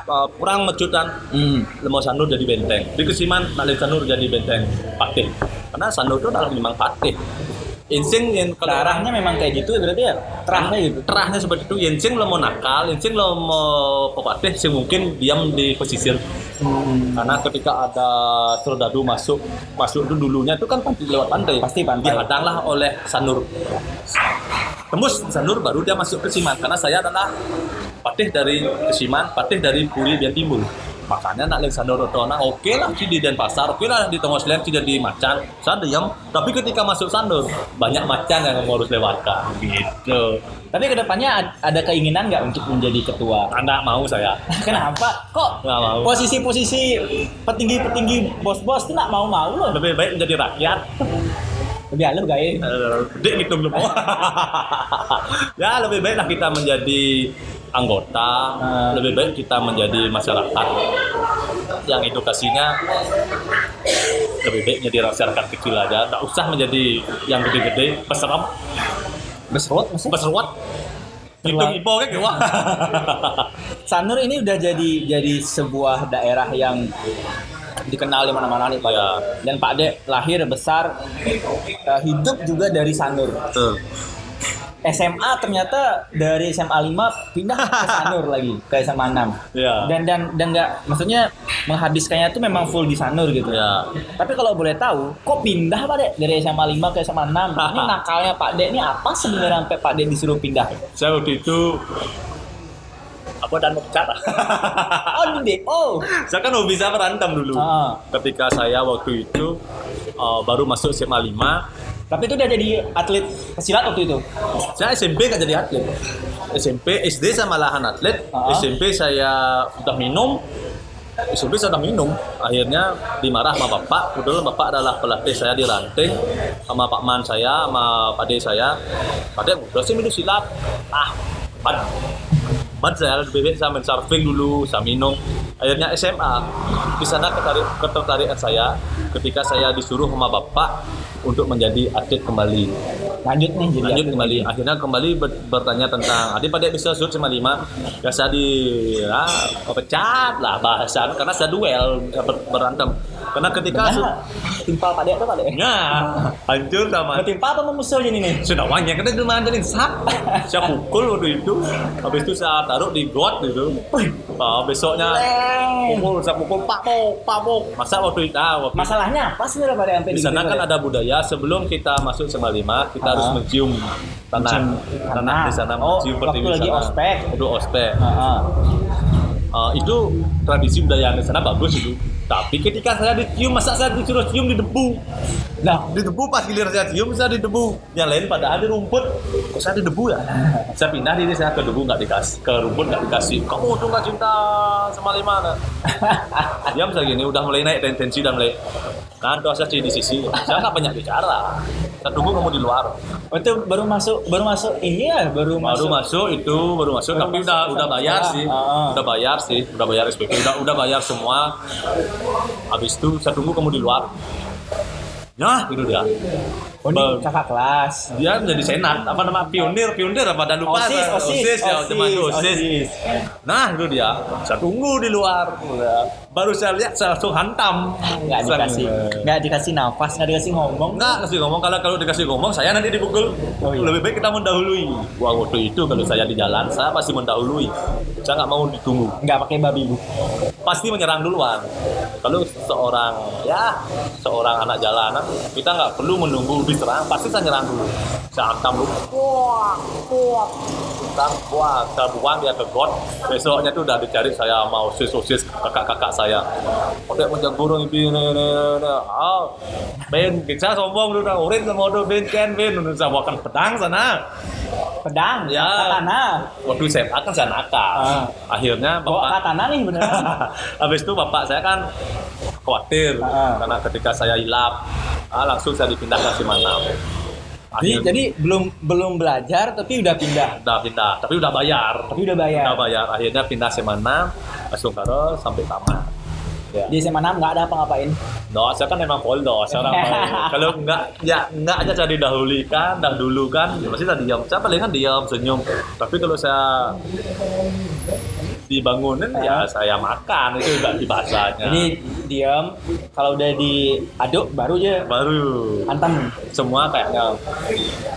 uh, perang mecutan, Hmm. Lemau Sanur jadi benteng. Di Kesiman, Nalin Sanur jadi benteng patih. Karena Sanur itu adalah memang patih. Insing yang kalau Darahnya memang kayak gitu berarti ya terahnya gitu. Terahnya seperti itu. Yensing lo mau nakal Yensing lo mau pepatih sih mungkin diam di pesisir. Karena ketika ada serdadu masuk masuk itu dulunya itu kan pasti lewat pantai. Pasti pantai. dihadanglah oleh sanur. Tembus sanur baru dia masuk ke Siman. Karena saya adalah patih dari Kesiman patih dari Puri Bian Timbul makanya nak itu nah oke lah sih di Denpasar oke lah di Tengah Selen tidak di Macan saya diam tapi ketika masuk Sandur banyak Macan yang harus lewatkan gitu Tapi ke depannya ad- ada keinginan nggak untuk menjadi ketua? anda mau saya Kenapa? Kok Nggak mau. posisi-posisi petinggi-petinggi bos-bos tuh nggak mau-mau loh? lebih baik menjadi rakyat Lebih halus. Eh, Dek gitu belum ya lebih baiklah kita menjadi anggota, Ah. lebih baik kita menjadi masyarakat yang edukasinya lebih baik menjadi masyarakat kecil aja, tak usah menjadi yang gede-gede, peserem, peserwat. Itu Terlalu- ipo kan wah. Sanur ini udah jadi jadi sebuah daerah yang dikenal di mana-mana nih Pak. Ya. Dan Pak Dek lahir besar eh, hidup juga dari Sanur. Tuh. SMA ternyata dari SMA 5 pindah ke Sanur lagi ke SMA 6. Ya. Dan dan dan nggak maksudnya menghabiskannya tuh memang full di Sanur gitu. Ya. Tapi kalau boleh tahu, kok pindah Pak Dek dari SMA 5 ke SMA 6? Ini nakalnya Pak Dek ini apa sebenarnya sampai Pak Dek disuruh pindah? Saya waktu itu apa dan mau bicara. Oh, Dek. Oh. saya kan hobi saya berantem dulu. Ah. Ketika saya waktu itu uh, baru masuk SMA 5, Tapi itu udah jadi atlet silat waktu itu. Saya SMP nggak jadi atlet. SMP, SD saya malahan atlet. Ah. SMP saya sudah minum. SMP saya sudah minum. Akhirnya dimarah sama bapak. Kebetulan bapak adalah pelatih saya di ranting. Sama Pak Man saya, sama Pak De saya. Pak De, udah sih minum silat. Ah, pad. Pad saya baik saya main surfing dulu, saya minum. Akhirnya SMA. Di sana ketarik, ketertarikan saya ketika saya disuruh sama bapak untuk menjadi atlet kembali Lanjut nih jadi lanjut kembali akhirnya kembali ber- bertanya tentang adik pada bisa shoot sama lima ya saya di ya, pecat lah bahasan karena saya duel ber- berantem karena ketika Nah, timpal tuh Pak Dek. ya hancur sama Timpa apa memusul jadi nih? sudah banyak karena cuma jadi sak saya pukul waktu itu habis itu saya taruh di got gitu nah, besoknya pukul saya pukul pak mo pak mo masa waktu itu ah, waktu Masalahnya apa sebenarnya Pak Dek sampai di sana kan Dek? ada budaya sebelum kita masuk SMA 5 kita harus Ah. mencium tanah tanah di sana Oh, mencium waktu pertiwi lagi sana. ospek. itu ospek Heeh. Uh, itu tradisi budaya di sana bagus itu tapi ketika saya dicium masa saya disuruh cium di debu? Nah di debu pas giliran saya cium saya di debu. Yang lain padahal di rumput. Kok saya di debu ya? Saya pindah diri saya ke debu nggak dikasih ke rumput nggak dikasih. Kamu tuh nggak cinta sama lima diam saya gini udah mulai naik tensi dan mulai kan tuh saya di sisi. Saya nggak banyak bicara. Saya tunggu kamu di luar. Oh, itu baru masuk baru masuk ini ya? Baru, baru masuk. masuk itu baru masuk. Baru tapi masuk udah ke udah bayar sih. Ah. udah bayar sih udah bayar SPP udah udah bayar semua habis itu saya tunggu kamu di luar ya itu dia Oh, ini kakak kelas. dia menjadi senat apa nama pionir pionir apa dan lupa Osis, saya. osis, ya osis, osis. osis. nah itu dia saya tunggu di luar baru saya lihat saya langsung hantam Nggak dikasih, nggak dikasih nafas, nggak dikasih ngomong. Enggak kasih ngomong kalau kalau dikasih ngomong saya nanti dipukul. Oh, iya. Lebih baik kita mendahului. Wah waktu itu kalau saya di jalan saya pasti mendahului. Saya nggak mau ditunggu. Nggak pakai babi bu. Pasti menyerang duluan. Kalau seorang ya seorang anak jalanan kita nggak perlu menunggu diserang. Pasti saya nyerang dulu. Saya hantam dulu. Wah, wah. Hantam, wah, saya buang dia ke got. Besoknya tuh udah dicari saya mau osis-osis kakak-kakak saya. Udah macam burung ini, ini, ini, ini. Ah, Ben, kita sombong dulu, dah. Urin sama udah Ben, Ken, Ben, Udah saya bawakan pedang sana. Pedang, Ya. katana. Waktu SMA kan saya nakal. Ah. Akhirnya Bawa bapak, katana nih beneran. habis itu bapak saya kan khawatir Ah. karena ketika saya hilap, ah, langsung saya dipindahkan ke mana. Jadi, Akhirnya jadi belum belum belajar tapi udah pindah. udah pindah, tapi udah bayar. Tapi udah bayar. Udah bayar. Akhirnya pindah semana, langsung karo sampai tamat. Ya. Di SMA 6 nggak ada apa-ngapain. No, saya kan memang poldos orang baik. Kalau enggak, ya enggak aja saya didahulukan, dah dulu kan, ya pasti saya diam. Saya paling kan diam, senyum. Tapi kalau saya dibangunin ya saya makan itu enggak di bahasanya. Jadi diam, kalau udah diaduk baru aja baru hantam. semua kayaknya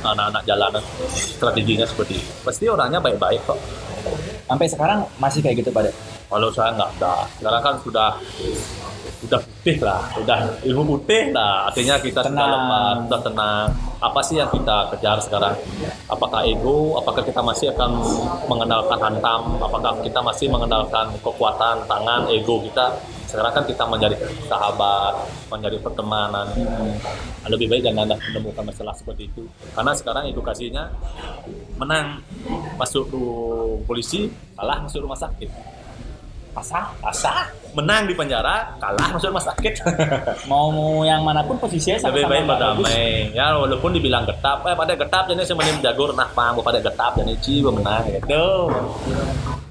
anak-anak jalanan strateginya seperti itu. Pasti orangnya baik-baik kok. Sampai sekarang masih kayak gitu Pak Dek? Kalau saya nggak ada. Sekarang kan sudah sudah putih lah, sudah ilmu putih lah. Artinya kita sudah Tenang. lepas, sudah tenang. Apa sih yang kita kejar sekarang? Apakah ego? Apakah kita masih akan mengenalkan hantam? Apakah kita masih mengenalkan kekuatan tangan ego kita? Sekarang kan kita menjadi sahabat, menjadi pertemanan. Lebih baik jangan menemukan masalah seperti itu. Karena sekarang edukasinya menang masuk ke polisi, kalah masuk rumah sakit. Pasah, pasah, menang di penjara, kalah masuk rumah sakit. Mau mau yang mana pun posisinya lebih sama-sama baik berdamai ya walaupun dibilang getap. Eh pada getap jadi semenin jagur. Nah pang pada getap jadi ci menang gitu.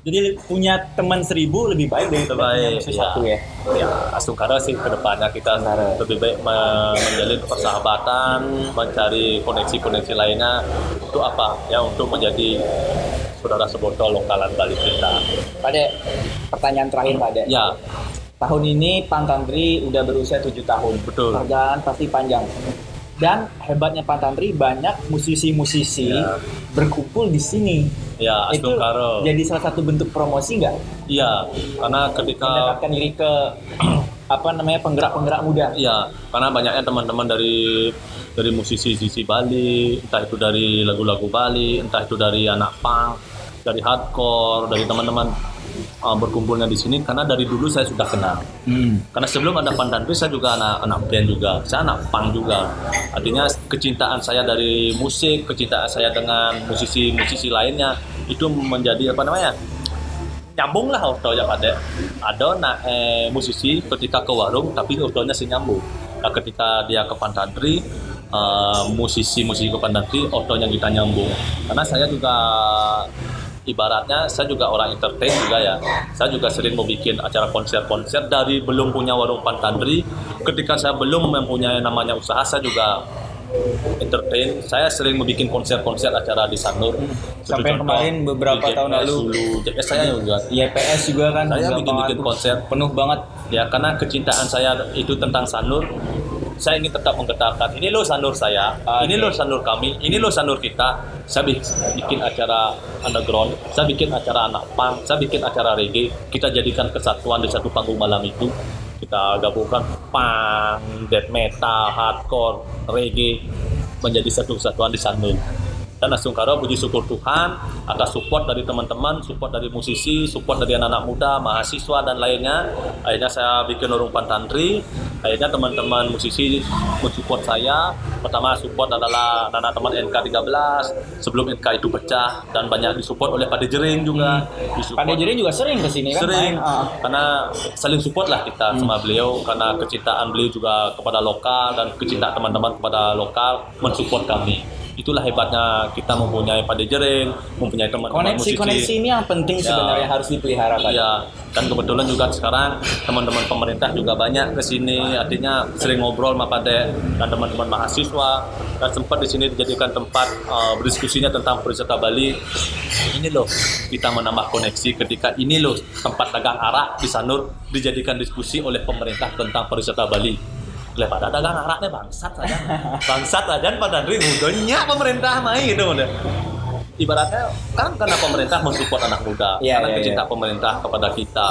Jadi punya teman seribu lebih baik dari Lebih baik, punya sesuatu ya. ya Asungkara sih ke depannya kita lebih baik me- menjalin persahabatan mencari koneksi-koneksi lainnya. Untuk apa? Ya untuk menjadi saudara sebotol lokalan Bali kita Pak Dek, pertanyaan terakhir Pak Dek. ya Tahun ini Pantantri udah berusia 7 tahun. Betul. Perjalanan pasti panjang. Dan hebatnya Pantantri banyak musisi-musisi Ya. berkumpul di sini. ya Itu Asungkara jadi salah satu bentuk promosi nggak? iya karena ketika Mendekatkan diri ke apa namanya penggerak-penggerak muda. Iya, karena banyaknya teman-teman dari dari musisi-musisi Bali, entah itu dari lagu-lagu Bali, entah itu dari anak punk, dari hardcore, dari teman-teman uh, berkumpulnya di sini karena dari dulu saya sudah kenal. Hmm. Karena sebelum ada Pandantri saya juga anak anak band juga, saya anak punk juga. Artinya kecintaan saya dari musik, kecintaan saya dengan musisi-musisi lainnya itu menjadi apa namanya? Nyambung lah auto ya pada ada nak eh, musisi ketika ke warung tapi autonya sih nyambung. Nah ketika dia ke Pantantri eh, musisi-musisi ke Pantantri autonya kita nyambung. Karena saya juga ibaratnya saya juga orang entertain juga ya. Saya juga sering mau bikin acara konser-konser. Dari belum punya warung Pantandri ketika saya belum mempunyai namanya usaha saya juga entertain saya sering membuat konser-konser acara di Sanur Sampai Contoh, kemarin beberapa di tahun JPS lalu. dulu JPS saya juga YPS juga kan Saya bikin-bikin waktu konser. penuh banget. ya karena kecintaan saya itu tentang Sanur saya ingin tetap menggetarkan ini loh Sanur saya ini Oke. loh Sanur kami ini loh Sanur kita saya bi- bikin acara underground saya bikin acara anak punk saya bikin acara reggae kita jadikan kesatuan di satu panggung malam itu kita gabungkan punk death metal hardcore reggae menjadi satu kesatuan di Sanur dan Asungkara puji syukur Tuhan atas support dari teman-teman, support dari musisi, support dari anak-anak muda, mahasiswa dan lainnya. Akhirnya saya bikin Urung Pantantri. Akhirnya teman-teman musisi mensupport saya. Pertama support adalah anak teman NK13 sebelum NK itu pecah dan banyak disupport oleh Pak Jering juga. Disupport- Pak Dejeri juga sering ke sini kan sering main. Ah. karena saling support lah kita sama beliau karena kecintaan beliau juga kepada lokal dan kecintaan teman-teman kepada lokal mensupport kami itulah hebatnya kita mempunyai Pak Jering mempunyai teman-teman musisi Koneksi-koneksi ini yang penting Ya. sebenarnya harus dipelihara Pak. Iya, dan kebetulan juga sekarang teman-teman pemerintah juga banyak ke sini, artinya sering ngobrol sama Pade dan teman-teman mahasiswa dan sempat di sini dijadikan tempat uh, berdiskusinya tentang pariwisata Bali. Ini loh kita menambah koneksi ketika ini loh tempat dagang arak di Sanur dijadikan diskusi oleh pemerintah tentang pariwisata Bali. Lah pada dagang araknya bangsat saja. Bangsat aja pada Andri mudanya pemerintah main gitu udah ibaratnya kan karena pemerintah mensupport anak muda Iya, karena iya, kecintaan iya. pemerintah kepada kita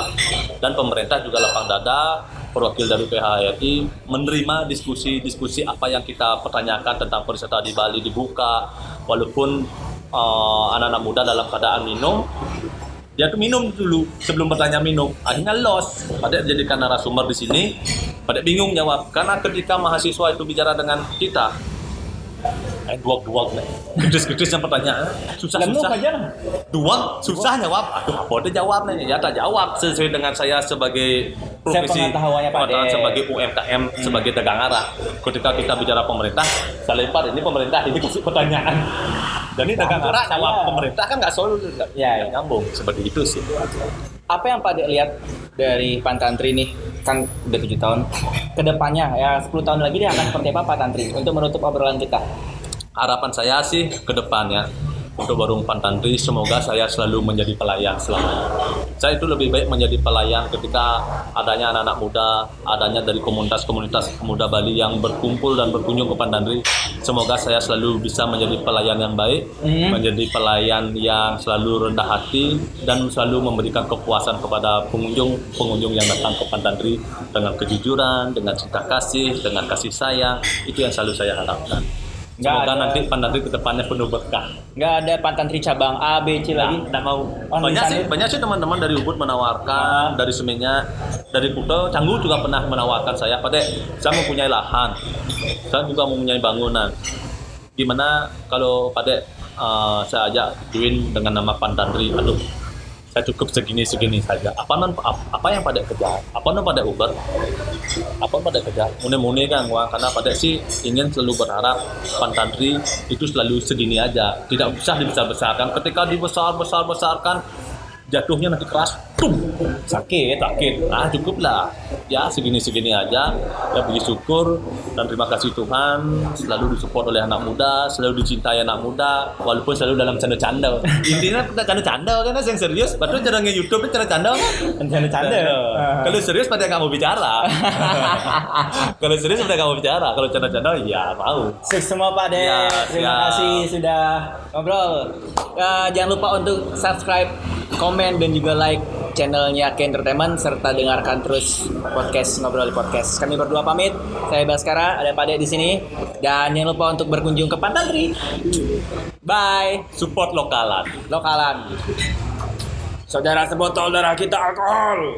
dan pemerintah juga lapang dada perwakil dari PHRI menerima diskusi-diskusi apa yang kita pertanyakan tentang pariwisata di Bali dibuka walaupun eh, anak-anak muda dalam keadaan minum dia tuh minum dulu sebelum bertanya minum. Akhirnya lost pada jadikan narasumber di sini. Pada bingung jawab. Karena ketika mahasiswa itu bicara dengan kita eh duak duak nih gedis-gedis yang pertanyaan susah susah. Duang susah jawab. Aduh, apa jawab nih? Ya tak jawab sesuai dengan saya sebagai profesi Sepengetahuannya, Pak pengetahuan sebagai UMKM sebagai dagang arah. Ketika kita bicara pemerintah, saya lempar ini pemerintah ini kasih pertanyaan. Dan ini dagang arah jawab pemerintah kan nggak selalu nggak Ya, ya. nyambung seperti itu sih. Apa yang Pak Dek lihat dari Pantantri nih? Kan udah 7 tahun. Ke depannya ya 10 tahun lagi dia akan seperti apa Pak Tantri untuk menutup obrolan kita? Harapan saya sih ke depannya untuk warung Pantantri semoga saya selalu menjadi pelayan selamanya. Saya itu lebih baik menjadi pelayan ketika adanya anak-anak muda, adanya dari komunitas-komunitas pemuda Bali yang berkumpul dan berkunjung ke Pantantri. Semoga saya selalu bisa menjadi pelayan yang baik, menjadi pelayan yang selalu rendah hati dan selalu memberikan kepuasan kepada pengunjung-pengunjung yang datang ke Pantantri dengan kejujuran, dengan cinta kasih, dengan kasih sayang. Itu yang selalu saya harapkan. Nggak Semoga ada- nanti Pantantri ke depannya penuh berkah. Nggak ada pantantri cabang A, B, C lagi. Nggak mau. Oh, banyak sih, sana? banyak sih teman-teman dari Ubud menawarkan, dari Semenya, dari Kuto, Canggu juga pernah menawarkan saya. Pada saya mempunyai lahan, saya juga mempunyai bangunan. Gimana kalau pada eh, saya ajak join dengan nama Pantandri, aduh saya cukup segini-segini saja. Apa non apa, yang pada kejar? Apa non pada Uber? Apa pada kejar? Mune-mune kan, wah karena pada sih ingin selalu berharap Pantandri itu selalu segini aja, tidak usah dibesar-besarkan. Ketika dibesar-besar-besarkan, jatuhnya nanti keras, tum, sakit, sakit. Nah cukup lah, ya segini-segini aja. Ya puji syukur dan terima kasih Tuhan selalu disupport oleh anak muda, selalu dicintai anak muda, walaupun selalu dalam canda-canda. Intinya kita canda-canda kan, yang serius. Padahal cara nge-youtube itu canda-canda kan? Canda-canda. Ah. Kalau serius pada nggak mau bicara. Kalau serius pada nggak mau bicara. Kalau canda-canda ya mau. Sukses semua Pak De. Ya, Terima siap. kasih sudah ngobrol. Eh, jangan lupa untuk subscribe, komen dan juga like channelnya K Entertainment serta dengarkan terus podcast ngobrol di podcast. Kami berdua pamit. Saya Baskara, ada Pak De di sini dan jangan lupa untuk berkunjung ke Pantantri. Bye. Support lokalan. Lokalan. Saudara sebotol darah kita alkohol.